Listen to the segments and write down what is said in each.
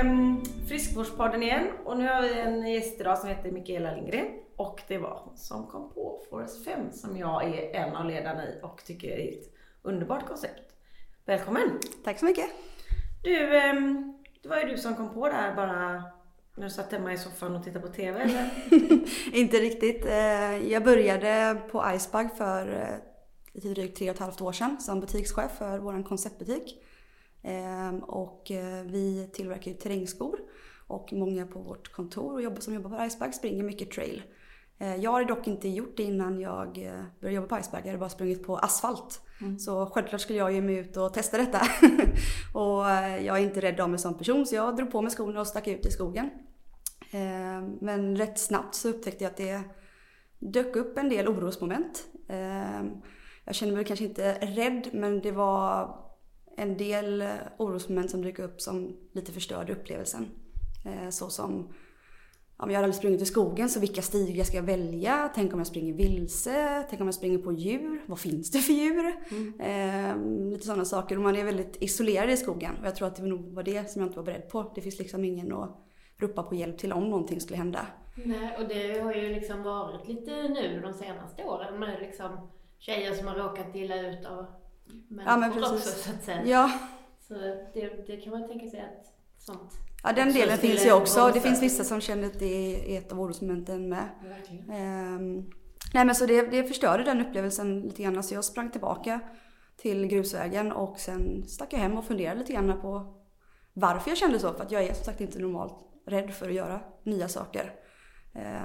um, Friskvårdspodden igen och nu har vi en gäst idag som heter Mikaela Lindgren. Och det var hon som kom på Forest 5 som jag är en av ledarna i och tycker är ett underbart koncept. Välkommen! Tack så mycket! Du, um, det var ju du som kom på det här bara när du satt hemma i soffan och tittade på TV eller? Inte riktigt. Eh, jag började på Icebug för eh, lite drygt tre och ett halvt år sedan som butikschef för vår konceptbutik. Ehm, och eh, vi tillverkar ju terrängskor och många på vårt kontor och jobbar, som jobbar på Iceberg springer mycket trail. Eh, jag har dock inte gjort det innan jag eh, började jobba på Iceberg. Jag hade bara sprungit på asfalt. Mm. Så självklart skulle jag ge mig ut och testa detta. och jag är inte rädd av mig som person så jag drog på mig skorna och stack ut i skogen. Ehm, men rätt snabbt så upptäckte jag att det dök upp en del orosmoment. Ehm, jag kände mig kanske inte rädd men det var en del orosmoment som dyker upp som lite förstörde upplevelsen. Eh, så som om jag hade sprungit i skogen, så vilka stigar ska jag välja? Tänk om jag springer vilse? Tänk om jag springer på djur? Vad finns det för djur? Mm. Eh, lite sådana saker. Och man är väldigt isolerad i skogen. Och jag tror att det nog var det som jag inte var beredd på. Det finns liksom ingen att ropa på hjälp till om någonting skulle hända. Nej, och det har ju liksom varit lite nu de senaste åren med liksom tjejer som har råkat illa ut av människor ja, men precis. också så att säga. Ja. Så det, det kan man tänka sig att sånt Ja den delen finns ju också. Det finns vissa som känner att det är ett av orosmomenten med. Um, nej men så det, det förstörde den upplevelsen lite grann. Så jag sprang tillbaka till grusvägen och sen stack jag hem och funderade lite grann på varför jag kände så. För att jag är som sagt inte normalt rädd för att göra nya saker.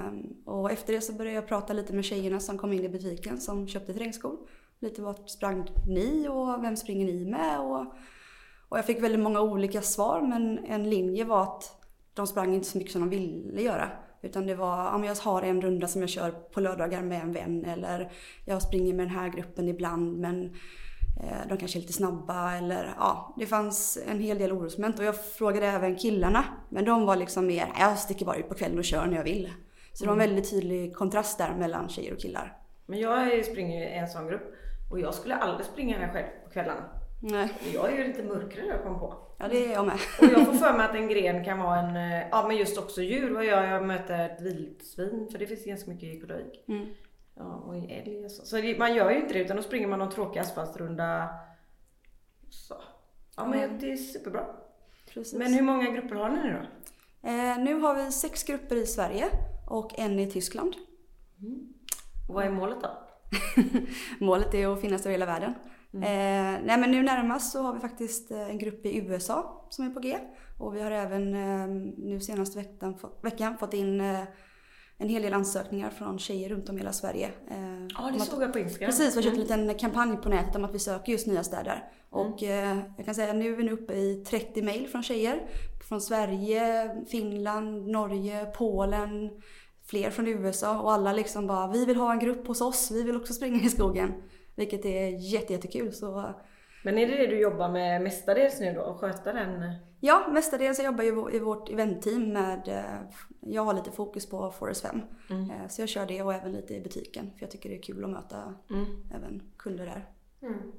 Um, och efter det så började jag prata lite med tjejerna som kom in i butiken som köpte terrängskor lite vart sprang ni och vem springer ni med? Och, och jag fick väldigt många olika svar men en linje var att de sprang inte så mycket som de ville göra. Utan det var, ja men jag har en runda som jag kör på lördagar med en vän eller jag springer med den här gruppen ibland men eh, de kanske är lite snabba eller ja, det fanns en hel del orosmoment och jag frågade även killarna men de var liksom mer, jag sticker bara ut på kvällen och kör när jag vill. Så det var en väldigt tydlig kontrast där mellan tjejer och killar. Men jag springer i en sån grupp och jag skulle aldrig springa här själv på kvällarna. Nej. Jag är ju lite mörkare jag kom på. Ja det är jag med. Och jag får för mig att en gren kan vara en, eh, ja men just också djur. Vad gör jag? möter ett vildsvin, för det finns ganska mycket ekologik. Mm. Ja, och älg och så. Så det, man gör ju inte det utan då springer man någon tråkig asfaltrunda. Så. Ja men mm. det är superbra. Precis. Men hur många grupper har ni nu då? Eh, nu har vi sex grupper i Sverige och en i Tyskland. Mm. Och vad är målet då? Målet är att finnas över hela världen. Mm. Eh, nej men nu närmast så har vi faktiskt eh, en grupp i USA som är på G. Och vi har även eh, nu senaste veckan, veckan fått in eh, en hel del ansökningar från tjejer runt om i hela Sverige. Eh, ja, det såg jag på Instagram. Precis, vi har kört en mm. liten kampanj på nätet om att vi söker just nya städer. Mm. Och eh, jag kan säga att nu är vi uppe i 30 mail från tjejer. Från Sverige, Finland, Norge, Polen, fler från USA och alla liksom bara vi vill ha en grupp hos oss, vi vill också springa i skogen. Vilket är jättekul. Så... Men är det det du jobbar med mestadels nu då? Att sköta den? Ja, mestadels. Jag jobbar ju i vårt eventteam med, eh, jag har lite fokus på Forest 5. Mm. Eh, så jag kör det och även lite i butiken. För jag tycker det är kul att möta mm. även kunder där. Mm.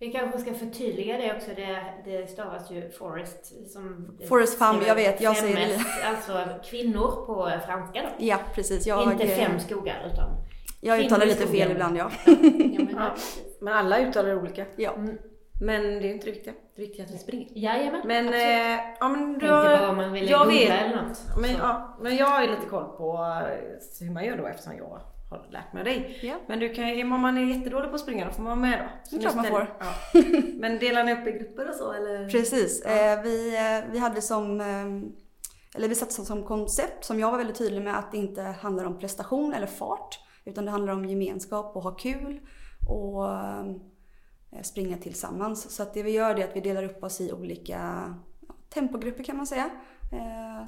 Vi kanske ska förtydliga det också. Det, det stavas ju Forest som... Forest Femme, jag vet. Jag säger det. Alltså kvinnor på franska då. Ja, precis. Jag, Inte fem skogar utan... Jag uttalar lite fel ibland, ja. ja, men, ja. men, alla uttalar olika. Ja. Mm. Men det är inte det viktiga. Det viktiga är att vi springer. Jajamän, men, eh, ja, men då, Inte bara om man vill jag vet, eller något. Men, ja, men jag har ju lite koll på eh, hur man gör då eftersom jag har lärt mig dig. Ja. Men du kan, om man är jättedålig på att springa då får man vara med då. Så det är klart man får. Ja. Men delar ni upp i grupper och så eller? Precis. Ja. Eh, vi, eh, vi hade som eh, eller vi satte som koncept som jag var väldigt tydlig med att det inte handlar om prestation eller fart. Utan det handlar om gemenskap och ha kul och springa tillsammans. Så att det vi gör är att vi delar upp oss i olika tempogrupper kan man säga.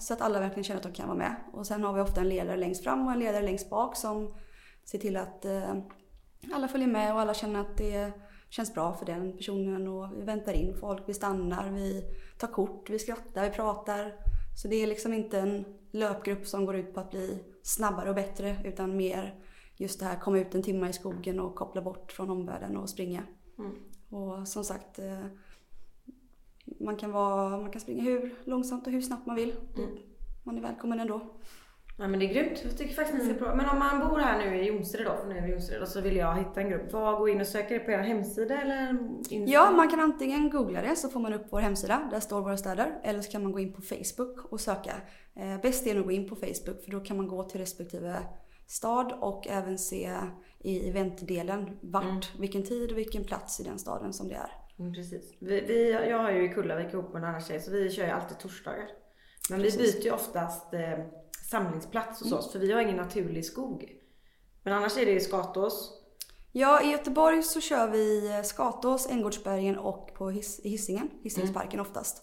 Så att alla verkligen känner att de kan vara med. Och sen har vi ofta en ledare längst fram och en ledare längst bak som ser till att eh, alla följer med och alla känner att det känns bra för den personen och vi väntar in folk, vi stannar, vi tar kort, vi skrattar, vi pratar. Så det är liksom inte en löpgrupp som går ut på att bli snabbare och bättre utan mer just det här komma ut en timme i skogen och koppla bort från omvärlden och springa. Mm. Och som sagt, eh, man kan, vara, man kan springa hur långsamt och hur snabbt man vill. Mm. Man är välkommen ändå. Ja men det är grymt. Jag tycker faktiskt ni ska mm. prova. Men om man bor här nu i Jonsered då, för nu är vi Jonsered, och så vill jag hitta en grupp. Vad gå in och söka det på er hemsida eller? Insta? Ja, man kan antingen googla det så får man upp vår hemsida. Där står våra städer. Eller så kan man gå in på Facebook och söka. Eh, bäst är nog att gå in på Facebook för då kan man gå till respektive stad och även se i eventdelen vart, mm. vilken tid och vilken plats i den staden som det är. Mm, precis. Vi, vi, jag har ju i Kullavik ihop med en annan tjej så vi kör ju alltid torsdagar. Men precis. vi byter ju oftast eh, samlingsplats hos mm. oss för vi har ingen naturlig skog. Men annars är det i Skatås. Ja, i Göteborg så kör vi eh, Skatås, Änggårdsbergen och på His Hisingen, Hisingsparken mm. oftast.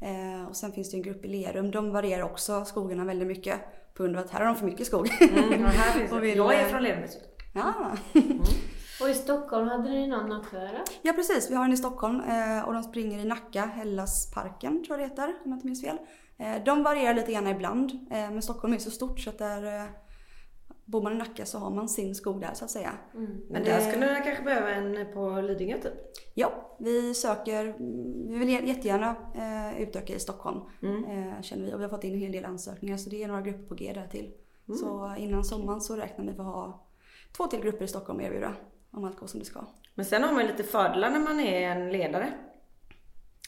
Eh, och sen finns det en grupp i Lerum. De varierar också skogarna väldigt mycket på grund av att här har de för mycket skog. Mm, här finns det. Jag är från Lerum. Ja. Mm. Och i Stockholm hade ni någon eller? Ja precis, vi har en i Stockholm eh, och de springer i Nacka, Hellasparken tror jag det heter om jag inte minns fel. Eh, de varierar lite grann ibland eh, men Stockholm är så stort så att där Bor man i Nacka så har man sin skog där så att säga. Mm. Men där skulle du kanske behöva en på Lidingö typ? Ja, vi söker, vi vill jättegärna utöka i Stockholm mm. känner vi och vi har fått in en hel del ansökningar så det är några grupper på G där till. Mm. Så innan sommaren så räknar vi med att ha två till grupper i Stockholm att erbjuda om allt går som det ska. Men sen har man lite fördelar när man är en ledare.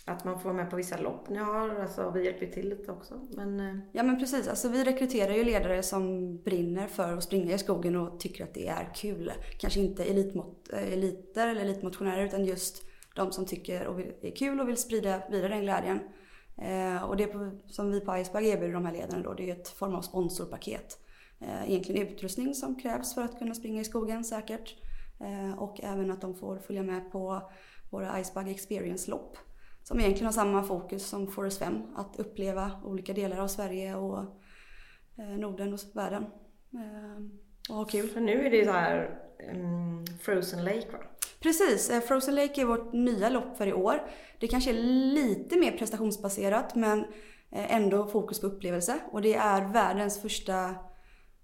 Att man får vara med på vissa lopp ni har. Alltså, vi hjälper till lite också. Men... Eh. Ja men precis. Alltså, vi rekryterar ju ledare som brinner för att springa i skogen och tycker att det är kul. Kanske inte elitmot, eh, eliter eller elitmotionärer utan just de som tycker och vill, är kul och vill sprida vidare den glädjen. Eh, och det på, som vi på Iceberg erbjuder de här ledarna då, det är ett form av sponsorpaket. Eh, egentligen utrustning som krävs för att kunna springa i skogen säkert. Eh, och även att de får följa med på våra Icebug Experience-lopp. Som egentligen har samma fokus som Forest 5. Att uppleva olika delar av Sverige och eh, Norden och världen. Och ha kul. För nu är det så här um, Frozen Lake va? Precis, Frozen Lake är vårt nya lopp för i år. Det kanske är lite mer prestationsbaserat men ändå fokus på upplevelse. Och det är världens första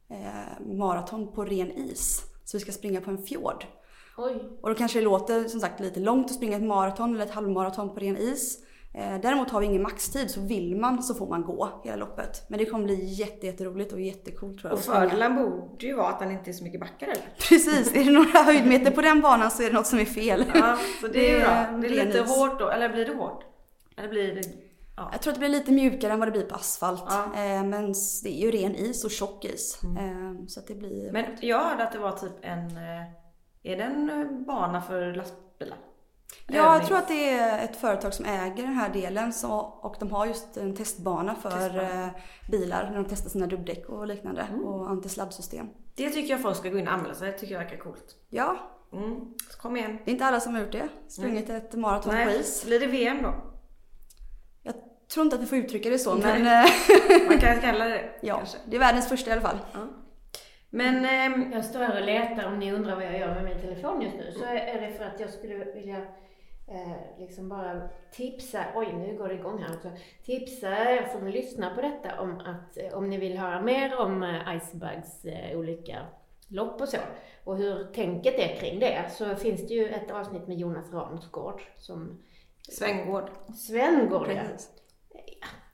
eh, maraton på ren is. Så vi ska springa på en fjord. Oj. Och då kanske det låter som sagt lite långt att springa ett maraton eller ett halvmaraton på ren is. Eh, däremot har vi ingen maxtid så vill man så får man gå hela loppet. Men det kommer bli jätteroligt och jättekult tror jag. Och fördelen borde ju vara att den inte är så mycket backar eller? Precis, är det några höjdmeter på den banan så är det något som är fel. Ja, så det är bra. Det är lite hårt då, eller blir det hårt? Eller blir det Ja. Jag tror att det blir lite mjukare än vad det blir på asfalt. Ja. Eh, men det är ju ren is och tjock is. Mm. Eh, så att det blir... Men jag hörde att det var typ en... Eh, är det en bana för lastbilar? Ja, jag tror att det är ett företag som äger den här delen så, och de har just en testbana för testbana. bilar när de testar sina dubbdäck och liknande mm. och antisladdsystem. Det tycker jag folk ska gå in och anmäla sig Det tycker jag verkar coolt. Ja. Mm. Kom igen. Det är inte alla som har gjort det. Sprungit mm. ett maraton på is. Blir det VM då? tror inte att vi får uttrycka det så men... Eh, Man kan kalla det Ja, kanske. det är världens första i alla fall. Ja. Men eh, jag står här och letar om ni undrar vad jag gör med min telefon just nu så är det för att jag skulle vilja eh, liksom bara tipsa, oj nu går det igång här också, tipsa er som lyssnar på detta om att eh, om ni vill höra mer om eh, Icebugs eh, olika lopp och så och hur tänket är kring det så finns det ju ett avsnitt med Jonas Ransgård som Svängård. Svängård, ja.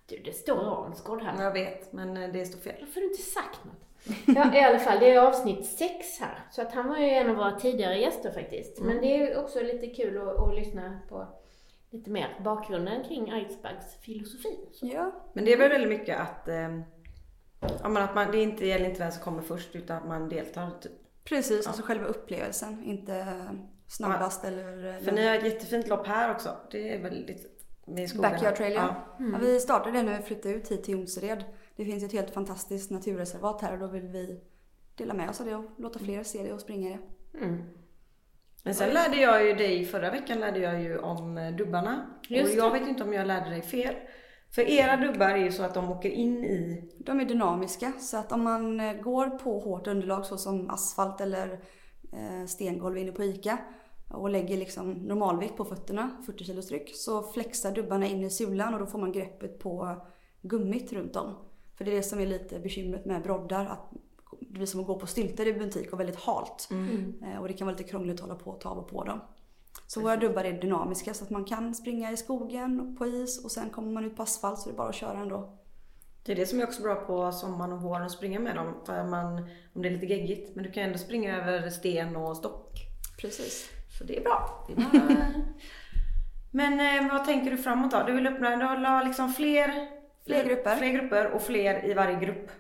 Du, det står Ransgård här. Jag vet, men eh, det står fel. Varför har du inte sagt något? Ja, i alla fall, det är avsnitt sex här. Så att han var ju en av våra tidigare gäster faktiskt. Mm. Men det är också lite kul att, att lyssna på lite mer bakgrunden kring Icebugs filosofi. Så. Ja. Men det är väl väldigt mycket att, eh, att man, det inte gäller inte vem som kommer först utan att man deltar. Typ. Precis, ja. alltså själva upplevelsen, inte snabbast ja. eller... För ni har ett jättefint lopp här också. Det är väldigt Backyard Trail ja. Mm. ja. Vi startade det när vi flyttade ut hit till Jonsered. Det finns ett helt fantastiskt naturreservat här och då vill vi dela med oss av det och låta fler se det och springa det. Mm. Men sen lärde jag ju dig, förra veckan lärde jag ju om eh, dubbarna. Just och jag vet inte om jag lärde dig fel. För era dubbar är ju så att de åker in i... De är dynamiska så att om man eh, går på hårt underlag såsom asfalt eller eh, stengolv inne på ICA och lägger liksom normalvikt på fötterna, 40 kilos tryck, så flexar dubbarna in i sulan och då får man greppet på gummit runt om. För det är det som är lite bekymret med broddar, att det blir som att gå på stylter i butik och väldigt halt. Mm. Eh, och det kan vara lite krångligt att hålla på och ta av och på dem. Så våra dubbar är dynamiska så att man kan springa i skogen på is och sen kommer man ut på asfalt så det är bara att köra ändå. Det är det som är också bra på sommaren och våren att springa med dem. För man, om det är lite geggigt. Men du kan ändå springa över sten och stock. Precis. Så det är bra. Det är bra. men eh, vad tänker du framåt då? Du vill öppna, du vill ha liksom fler, Fler grupper. fler grupper och fler i varje grupp.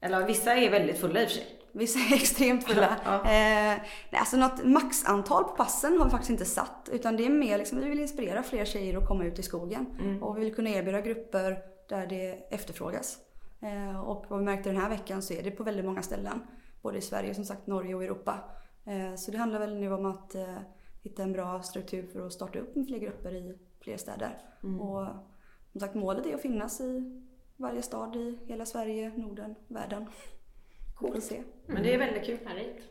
Eller vissa är väldigt fulla i och för sig. Vissa är extremt fulla. Ja. Eh, nej, alltså något maxantal på passen har vi faktiskt inte satt. Utan det är mer liksom, vi vill inspirera fler tjejer att komma ut i skogen. Och vi vill kunna erbjuda grupper där det efterfrågas. Eh, och vad vi märkte den här veckan så är det på väldigt många ställen. Både i Sverige, som sagt Norge och Europa. Eh, så det handlar väl nu om att eh, hitta en bra struktur för att starta upp med fler grupper i fler städer. Och som sagt målet är att finnas i varje stad i hela Sverige, Norden, världen. Får se. Men det är väldigt kul. Härligt.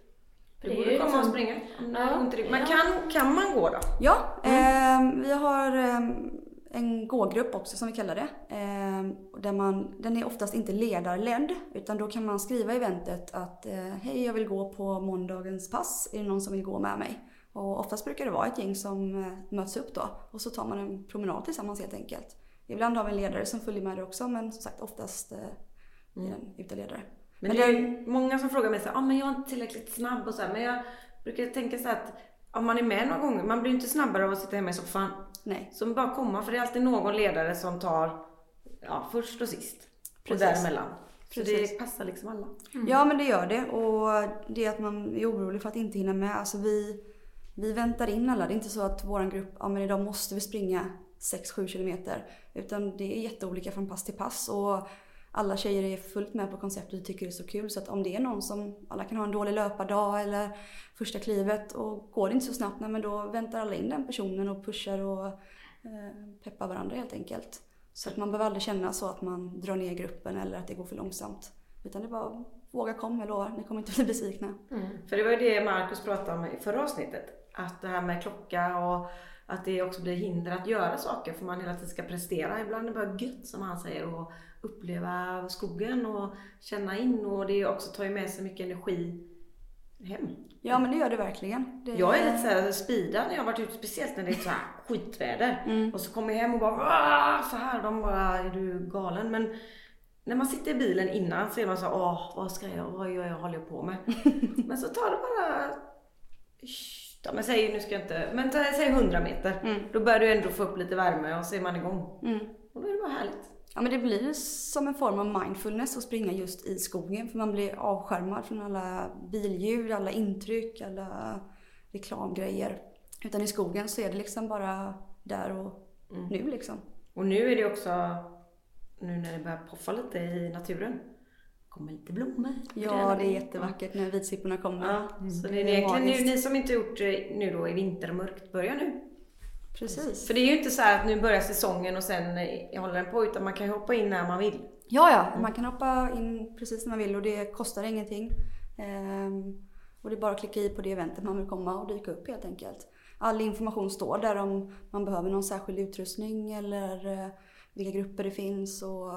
Det är borde komma och springa. det Ja. Men kan, kan man gå då? Ja, ehm, vi har ehm, en gågrupp också som vi kallar det. Ehm, där man, den är oftast inte ledarledd utan då kan man skriva i eventet att eh, hej jag vill gå på måndagens pass, är det någon som vill gå med mig? Och oftast brukar det vara ett gäng som eh, möts upp då och så tar man en promenad tillsammans helt enkelt. Ibland har vi en ledare som följer med det också men som sagt oftast eh, är den uteledare. Men, Men det är ju många som frågar mig så här, ah, men jag är inte tillräckligt snabb och så här, Men jag brukar tänka så att om man är med några gånger, man blir inte snabbare av att sitta hemma i soffan. Nej, Så bara komma, för det är alltid någon ledare som tar ja, först och sist. Precis. Och däremellan. Så Precis. det passar liksom alla. Ja men det gör det och det är att man är orolig för att inte hinna med. Alltså vi, vi väntar in alla. Det är inte så att vår grupp, ja men idag måste vi springa 6-7 kilometer. Utan det är jätteolika från pass till pass och alla tjejer är fullt med på konceptet och tycker det är så kul. Så att om det är någon som, alla kan ha en dålig löpardag eller första klivet och går det inte så snabbt, nej men då väntar alla in den personen och pushar och eh, peppar varandra helt enkelt. Så att man behöver aldrig känna så att man drar ner gruppen eller att det går för långsamt. Utan det är bara våga kom, jag lovar. Ni kommer inte bli besvikna. Mm. För det var ju det Marcus pratade om i förra avsnittet. Att det här med klocka och att det också blir hinder att göra saker för man hela tiden ska prestera. Ibland är det bara gött som han säger och uppleva skogen och känna in och det också tar ju med sig mycket energi hem. Ja men det gör det verkligen. Det, Jag är lite såhär speedad när jag har varit ute, speciellt när det är så här skitväder. Och så kommer jag hem och bara så här, de bara är du galen? Men när man sitter i bilen innan så är man så här, åh vad ska jag, vad gör jag, håller jag på med? men så tar det bara, ja, men säg, nu ska jag inte, men ta- säg 100 meter. Då börjar du ändå få upp lite värme och så är man igång. Mm. Och då är det bara härligt. Ja men det blir som en form av mindfulness att springa just i skogen. För man blir avskärmad från alla billjud, alla intryck, alla reklamgrejer. Utan i skogen så är det liksom bara där och nu liksom. Och nu är det också, nu när det börjar poffa lite i naturen, kommer lite blommor. Ja det är jättevackert när vitsipporna kommer. Ja, så det är Det är egentligen nu, ni som inte gjort det nu då i vintermörkt, börja nu. Precis. För det är ju inte så här att nu börjar säsongen och sen eh, håller den på, utan man kan ju hoppa in när man vill. Ja, ja. Man kan hoppa in precis när man vill och det kostar ingenting. Ehm, och det är bara att klicka i på det eventet man vill komma och dyka upp helt enkelt. All information står där om man behöver någon särskild utrustning eller eh, vilka grupper det finns och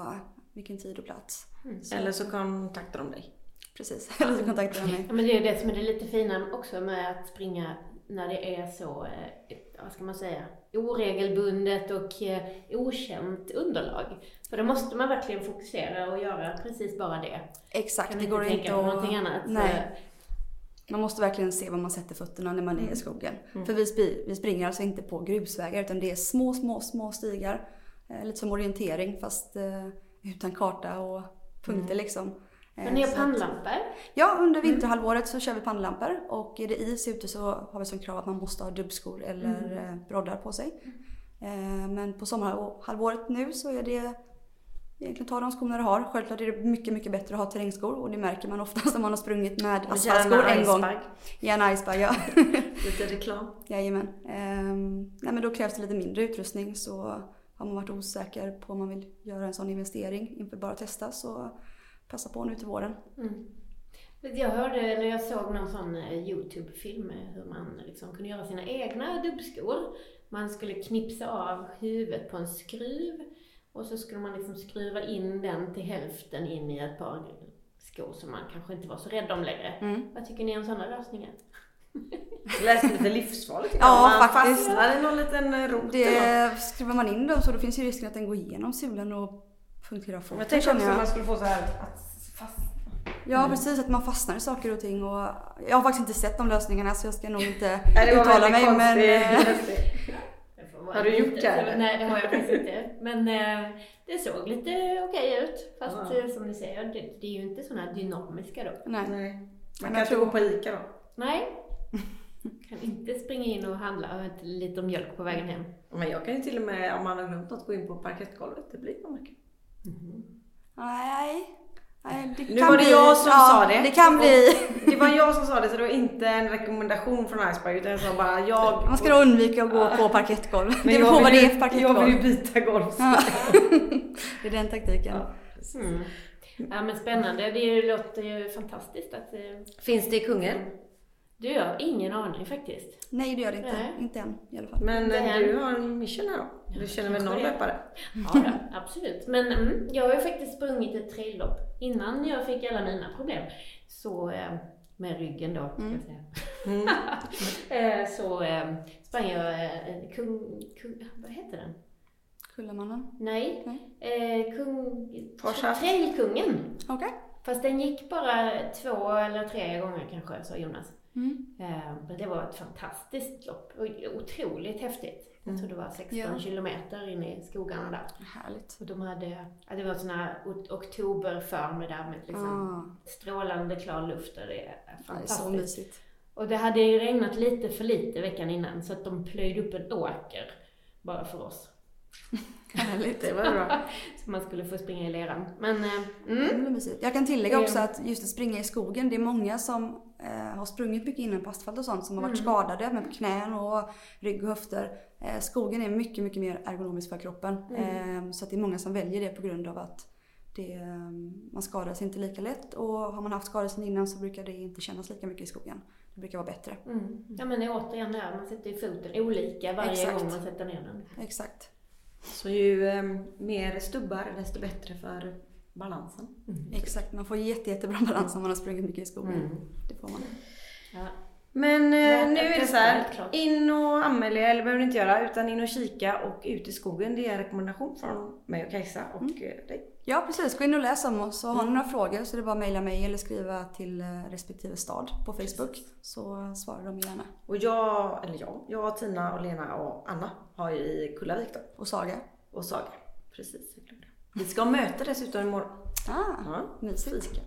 vilken tid och plats. Så, Eller så kontaktar de dig. Precis, eller så kontaktar de mig. Ja, men det är det som är det lite fina också med att springa när det är så, eh, vad ska man säga, oregelbundet och eh, okänt underlag. För då måste man verkligen fokusera och göra precis bara det. Exakt, det inte går tänka inte på att... någonting annat. Nej. Man måste verkligen se var man sätter fötterna när man är i skogen. För vi, vi springer alltså inte på grusvägar utan det är små, små, små stigar. Eh, lite som orientering fast eh, utan karta och punkter liksom. Eh, Men ni har pannlampor? Ja, under vinterhalvåret så kör vi pannlampor och är det is ute så har vi som krav att man måste ha dubbskor eller mm. broddar på sig. Eh, Men på sommarhalvåret nu så är det egentligen ta de skorna du har. Självklart är det mycket, mycket bättre att ha terrängskor och det märker man oftast om man har sprungit med asfaltskor en gång. Gärna icebag, ja. Lite reklam. Jajamän. Ehm, nej men då krävs det lite mindre utrustning så har man varit osäker på om man vill göra en sån investering inför bara testa så passa på nu till våren. Mm. Jag hörde när jag såg någon sån eh, Youtube-film med hur man liksom kunde göra sina egna dubbskor. Man skulle knipsa av huvudet på en skruv och så skulle man liksom skruva in den till hälften in i ett par skor som man kanske inte var så rädd om längre. Mm. Vad tycker ni om sådana lösningar? Det lät lite livsfarligt. Ja, man faktiskt. fastnar i någon liten eh, rot. Det, skruvar man in dem så då finns ju risken att den går igenom sulan och punkterar Men foten jag tänkte också att man skulle få så här att fast... Ja precis, att man fastnar i saker och ting och jag har faktiskt inte sett de lösningarna så jag ska nog inte uttala mig men... konstigt. eh, får vara Har du gjort det? Nej, det har jag faktiskt inte. Men eh, det såg lite okej ut. Fast eh, som ni säger, det, det är ju inte sådana dynamiska då. Nej. Nej. Man Men kan inte tror- gå på ICA då. Nej. Kan inte springa in och handla och ett liter mjölk på vägen hem. Men jag kan ju till och med om man har glömt något gå in på parkettgolvet. Det blir man mycket. Nej. Nej, det Nu kan var det bli, jag som ja, sa det. Det kan bli. Det var jag som sa det så det var inte en rekommendation från Iceberg utan jag sa bara jag... Man ska då undvika att gå på parkettgolv. Men det beror jag på vad vill det ju- är för Jag vill ju parkettgolv. byta golv. Ja. det är den taktiken. Ja. Mm. Ja men spännande, det låter ju fantastiskt att... eh, Finns det i Kungälv? Du, jag har ingen aning faktiskt. Nej det gör det inte. Nej. Inte än i alla fall. Men eh, än. du har en mission här då? Du känner väl någon det. löpare? Ja, då, absolut. Men mm, jag har ju faktiskt sprungit ett traillopp innan jag fick alla mina problem. Så, eh, med ryggen då, ska jag säga. Mm. Eh, så sprang jag kung, kung... Vad heter den? Kullamannen. Nej. Eh, kung... Trailkungen. Okej. Fast den gick bara två eller tre gånger kanske, sa Jonas. Mm. Eh, Men det var ett fantastiskt lopp och otroligt häftigt. Jag tror det var 16 Ja. kilometer in i skogarna där. Härligt. Och de hade, ja, det var o- oktoberförmiddag med liksom Ah, strålande klar luft och det är det är så fantastiskt. mysigt. och det hade ju regnat lite för lite veckan innan så att de plöjde upp en åker bara för oss. Härligt. Det var bra. Så man skulle få springa i leran. Men, eh, mm. Jag kan tillägga också att just att springa i skogen, det är många som eh, har sprungit mycket innan på asfalt och sånt som har varit skadade med knän och rygg och höfter. Eh, skogen är mycket, mycket mer ergonomisk för kroppen. Eh, så att det är många som väljer det på grund av att det, man skadar sig inte lika lätt och har man haft skador sedan innan så brukar det inte kännas lika mycket i skogen. Det brukar vara bättre. Mm. Ja men det är återigen det man sätter ju foten olika varje Exakt. gång man sätter ner den. Exakt. Så ju eh, mer stubbar desto bättre för balansen. Exakt. Man får jätte, jättebra balans om man har sprungit mycket i skogen. Mm. Det får man. Ja. Men eh, nu är det så här. In och anmäl er, eller behöver ni inte göra, utan in och kika och ut i skogen. Det är en rekommendation från mig och Kajsa och eh, dig. Ja precis, gå in och läs om oss. Och har ni några frågor så är det bara att mejla mig eller skriva till eh, respektive stad på Facebook. Så svarar de gärna. Och jag, eller jag, jag, Tina och Lena och Anna har ju i Kullavik då. Och Saga. Och Saga. Precis, jag glömde. Vi ska ha möte dessutom imorgon. Ah, Ja, mysigt. fika.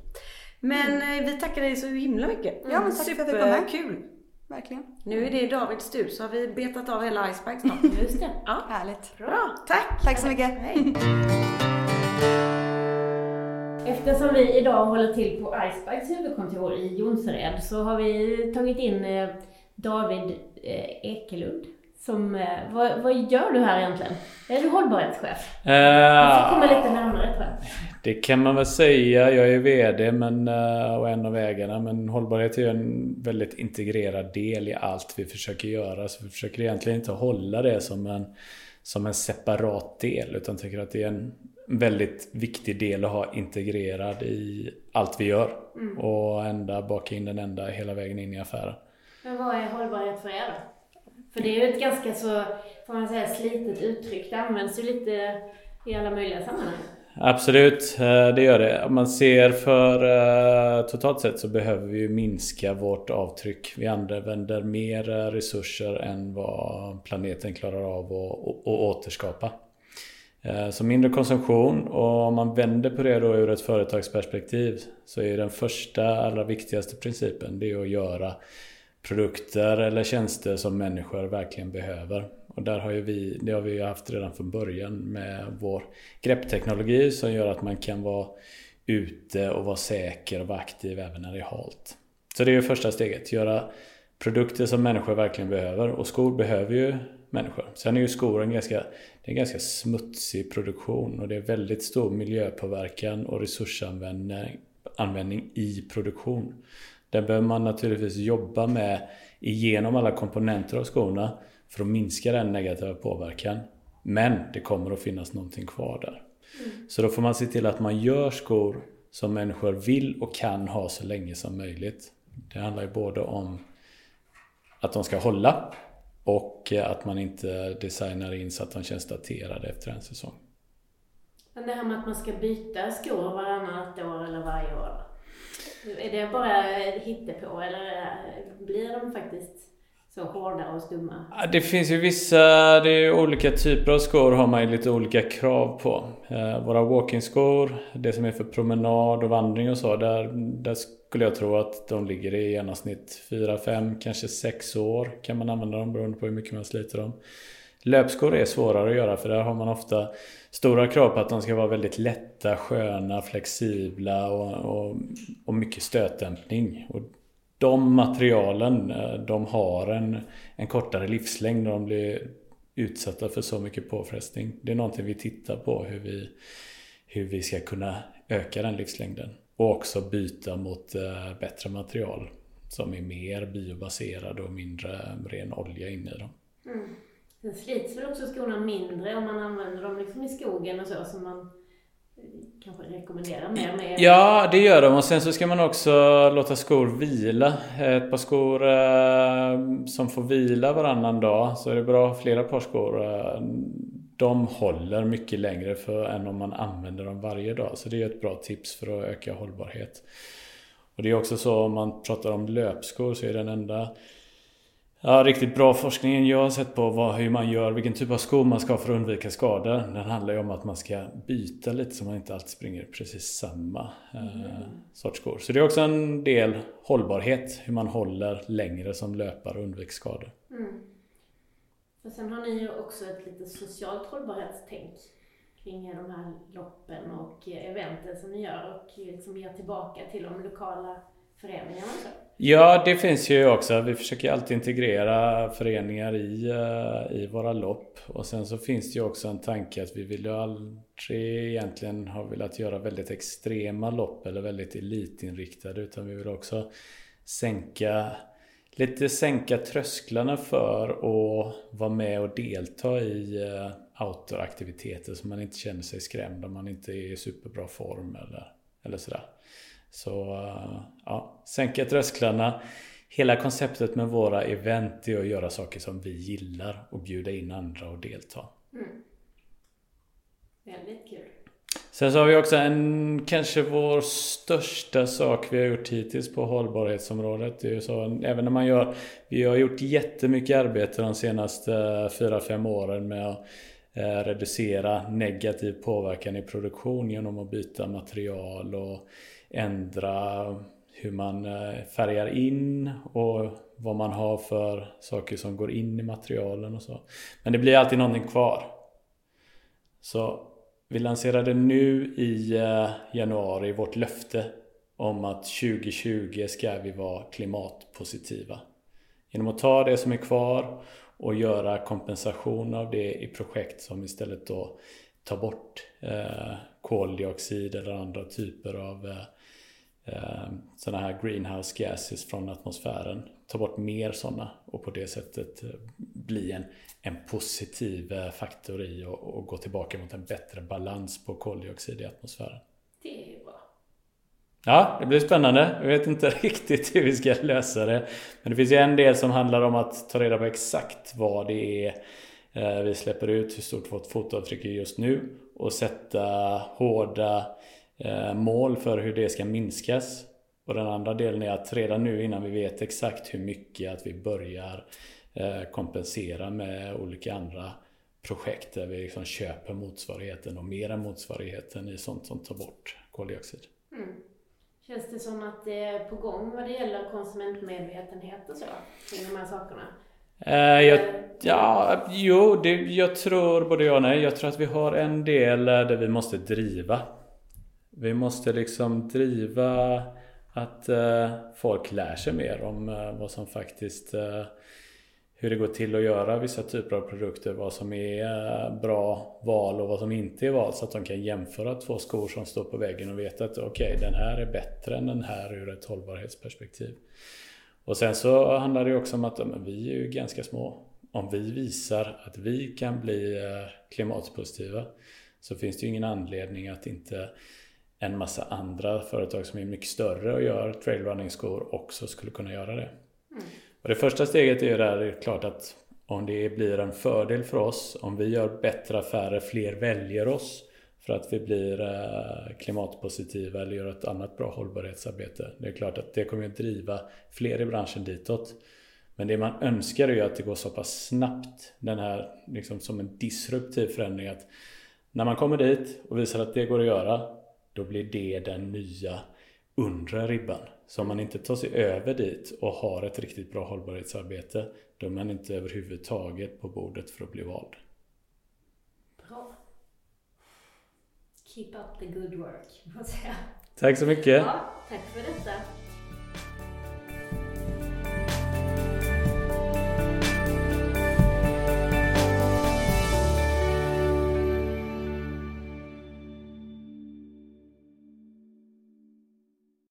Men eh, vi tackar dig så himla mycket. Ja, men tack för att fick vara med. Superkul. Verkligen. Nu är det Davids tur så har vi betat av hela Iceberg snart. Just det. Ja, Härligt. bra. Tack. Tack så mycket. Hej. Eftersom vi idag håller till på Icebergs huvudkontor i Jonsered så har vi tagit in eh, David eh, Ekelund. Som, eh, vad, vad gör du här egentligen? Är du hållbarhetschef? Du får komma lite närmare tror jag. Det kan man väl säga. Jag är VD men, eh, och en av ägarna. Men hållbarhet är en väldigt integrerad del i allt vi försöker göra. Så vi försöker egentligen inte hålla det som en, som en separat del. Utan tycker att det är en väldigt viktig del att ha integrerad i allt vi gör. Och ända baka in den ända hela vägen in i affären. Men vad är hållbarhet för er då? För det är ju ett ganska så, får man säga, slitet uttryck. Det används ju lite i alla möjliga sammanhang. Absolut, eh, det gör det. Om man ser för eh, totalt sett så behöver vi ju minska vårt avtryck. Vi använder mer eh, resurser än vad planeten klarar av att återskapa. Så mindre konsumtion och om man vänder på det då ur ett företagsperspektiv så är den första allra viktigaste principen det är att göra produkter eller tjänster som människor verkligen behöver. Och där har ju vi, det har vi ju haft redan från början med vår greppteknologi som gör att man kan vara ute och vara säker och vara aktiv även när det är halt. Så det är ju första steget, göra produkter som människor verkligen behöver och skor behöver ju människor. Sen är ju skor en ganska, det är en ganska smutsig produktion och det är väldigt stor miljöpåverkan och resursanvändning användning i produktion. Där behöver man naturligtvis jobba med igenom alla komponenter av skorna för att minska den negativa påverkan. Men det kommer att finnas någonting kvar där. Så då får man se till att man gör skor som människor vill och kan ha så länge som möjligt. Det handlar ju både om att de ska hålla och att man inte designar in så att de känns daterade efter en säsong. Men det här med att man ska byta skor varannat år eller varje år. Är det bara hittepå eller eh, blir de faktiskt så hårda och stumma? Det finns ju vissa, det är olika typer av skor har man ju lite olika krav på. Eh, våra walking-skor, det som är för promenad och vandring och så, där, där skulle jag tro att de ligger i genomsnitt 4, 5, kanske 6 år kan man använda dem beroende på hur mycket man sliter dem. Löpskor är svårare att göra för där har man ofta stora krav på att de ska vara väldigt lätta, sköna, flexibla och, och, och mycket stötdämpning. Och de materialen eh, de har en, en kortare livslängd när de blir utsatta för så mycket påfrestning. Det är någonting vi tittar på hur vi, hur vi ska kunna öka den livslängden. Och också byta mot eh, bättre material som är mer biobaserade och mindre ren olja inne i dem. Mm. Sen slits väl också skorna mindre om man använder dem liksom i skogen och så som man kanske rekommenderar mer med? Ja, det gör de. Och sen så ska man också låta skor vila. Ett par skor eh, som får vila varannan dag så är det bra att ha flera par skor. Eh, de håller mycket längre för, än om man använder dem varje dag. Så det är ett bra tips för att öka hållbarhet. Och det är också så om man pratar om löpskor så är den enda Ja, riktigt bra forskningen jag har sett på vad, hur man gör, vilken typ av skor man ska ha för att undvika skador. Den handlar ju om att man ska byta lite så man inte alltid springer precis samma eh, sorts skor. Så det är också en del hållbarhet, hur man håller längre som löpare och undviker skador. Mm. Och sen har ni ju också ett lite socialt hållbarhetstänk kring de här loppen och eh, eventen som ni gör och eh, liksom ger tillbaka till de lokala föreningarna. Så. Ja, det finns ju också. Vi försöker alltid integrera föreningar i, eh, i våra lopp. Och sen så finns det ju också en tanke att vi vill ju aldrig egentligen ha velat göra väldigt extrema lopp eller väldigt elitinriktade utan vi vill också sänka lite sänka trösklarna för att vara med och delta i eh, outdooraktiviteter så man inte känner sig skrämd om man inte är i superbra form eller, eller sådär. Så eh, ja, sänka trösklarna. Hela konceptet med våra event är att göra saker som vi gillar och bjuda in andra och delta. Mm. Väldigt kul. Sen så har vi också en, kanske vår största sak vi har gjort hittills på hållbarhetsområdet. Det är ju så, även när man gör, vi har gjort jättemycket arbete de senaste 4-5 åren med att eh, reducera negativ påverkan i produktion genom att byta material och ändra hur man eh, färgar in och vad man har för saker som går in i materialen och så. Men det blir alltid någonting kvar. Så vi lanserade nu i eh, januari vårt löfte om att 2020 ska vi vara klimatpositiva. Genom att ta det som är kvar och göra kompensation av det i projekt som istället då tar bort eh, koldioxid eller andra typer av sådana här greenhouse gases från atmosfären. Ta bort mer sådana och på det sättet eh, bli en, en positiv eh, faktor i och, och gå tillbaka mot en bättre balans på koldioxid i atmosfären. Det är bra. Ja, det blir spännande. Jag vet inte riktigt hur vi ska lösa det. Men det finns ju en del som handlar om att ta reda på exakt vad det är eh, vi släpper ut, hur stort vårt fotavtryck är just nu och sätta hårda Eh, mål för hur det ska minskas. Och den andra delen är att redan nu innan vi vet exakt hur mycket att vi börjar eh, kompensera med olika andra projekt där vi liksom köper motsvarigheten och mer än motsvarigheten i sånt som tar bort koldioxid. Mm. Känns det som att det är på gång vad det gäller konsumentmedvetenhet och så kring de här sakerna? Eh, jag, ja, jo, det, jag tror både ja och nej. Jag tror att vi har en del där vi måste driva. Vi måste liksom driva att eh, folk lär sig mer om eh, vad som faktiskt eh, hur det går till att göra vissa typer av produkter, vad som är eh, bra val och vad som inte är val så att de kan jämföra två skor som står på väggen och veta att okej, okay, den här är bättre än den här ur ett hållbarhetsperspektiv. Och sen så handlar det också om att men, vi är ju ganska små. Om vi visar att vi kan bli eh, klimatpositiva så finns det ju ingen anledning att inte en massa andra företag som är mycket större och gör trailrunning-skor också skulle kunna göra det. Mm. Och det första steget är ju där det är klart att om det blir en fördel för oss, om vi gör bättre affärer, fler väljer oss för att vi blir eh, klimatpositiva eller gör ett annat bra hållbarhetsarbete. Det är klart att det kommer att driva fler i branschen ditåt. Men det man önskar är ju att det går så pass snabbt. Den här liksom som en disruptiv förändring. att När man kommer dit och visar att det går att göra, då blir det den nya undre ribban. Så om man inte tar sig över dit och har ett riktigt bra hållbarhetsarbete, då är man inte överhuvudtaget på bordet för att bli vald. Bra. Keep up the good work. Tack så mycket! Ja, tack för detta.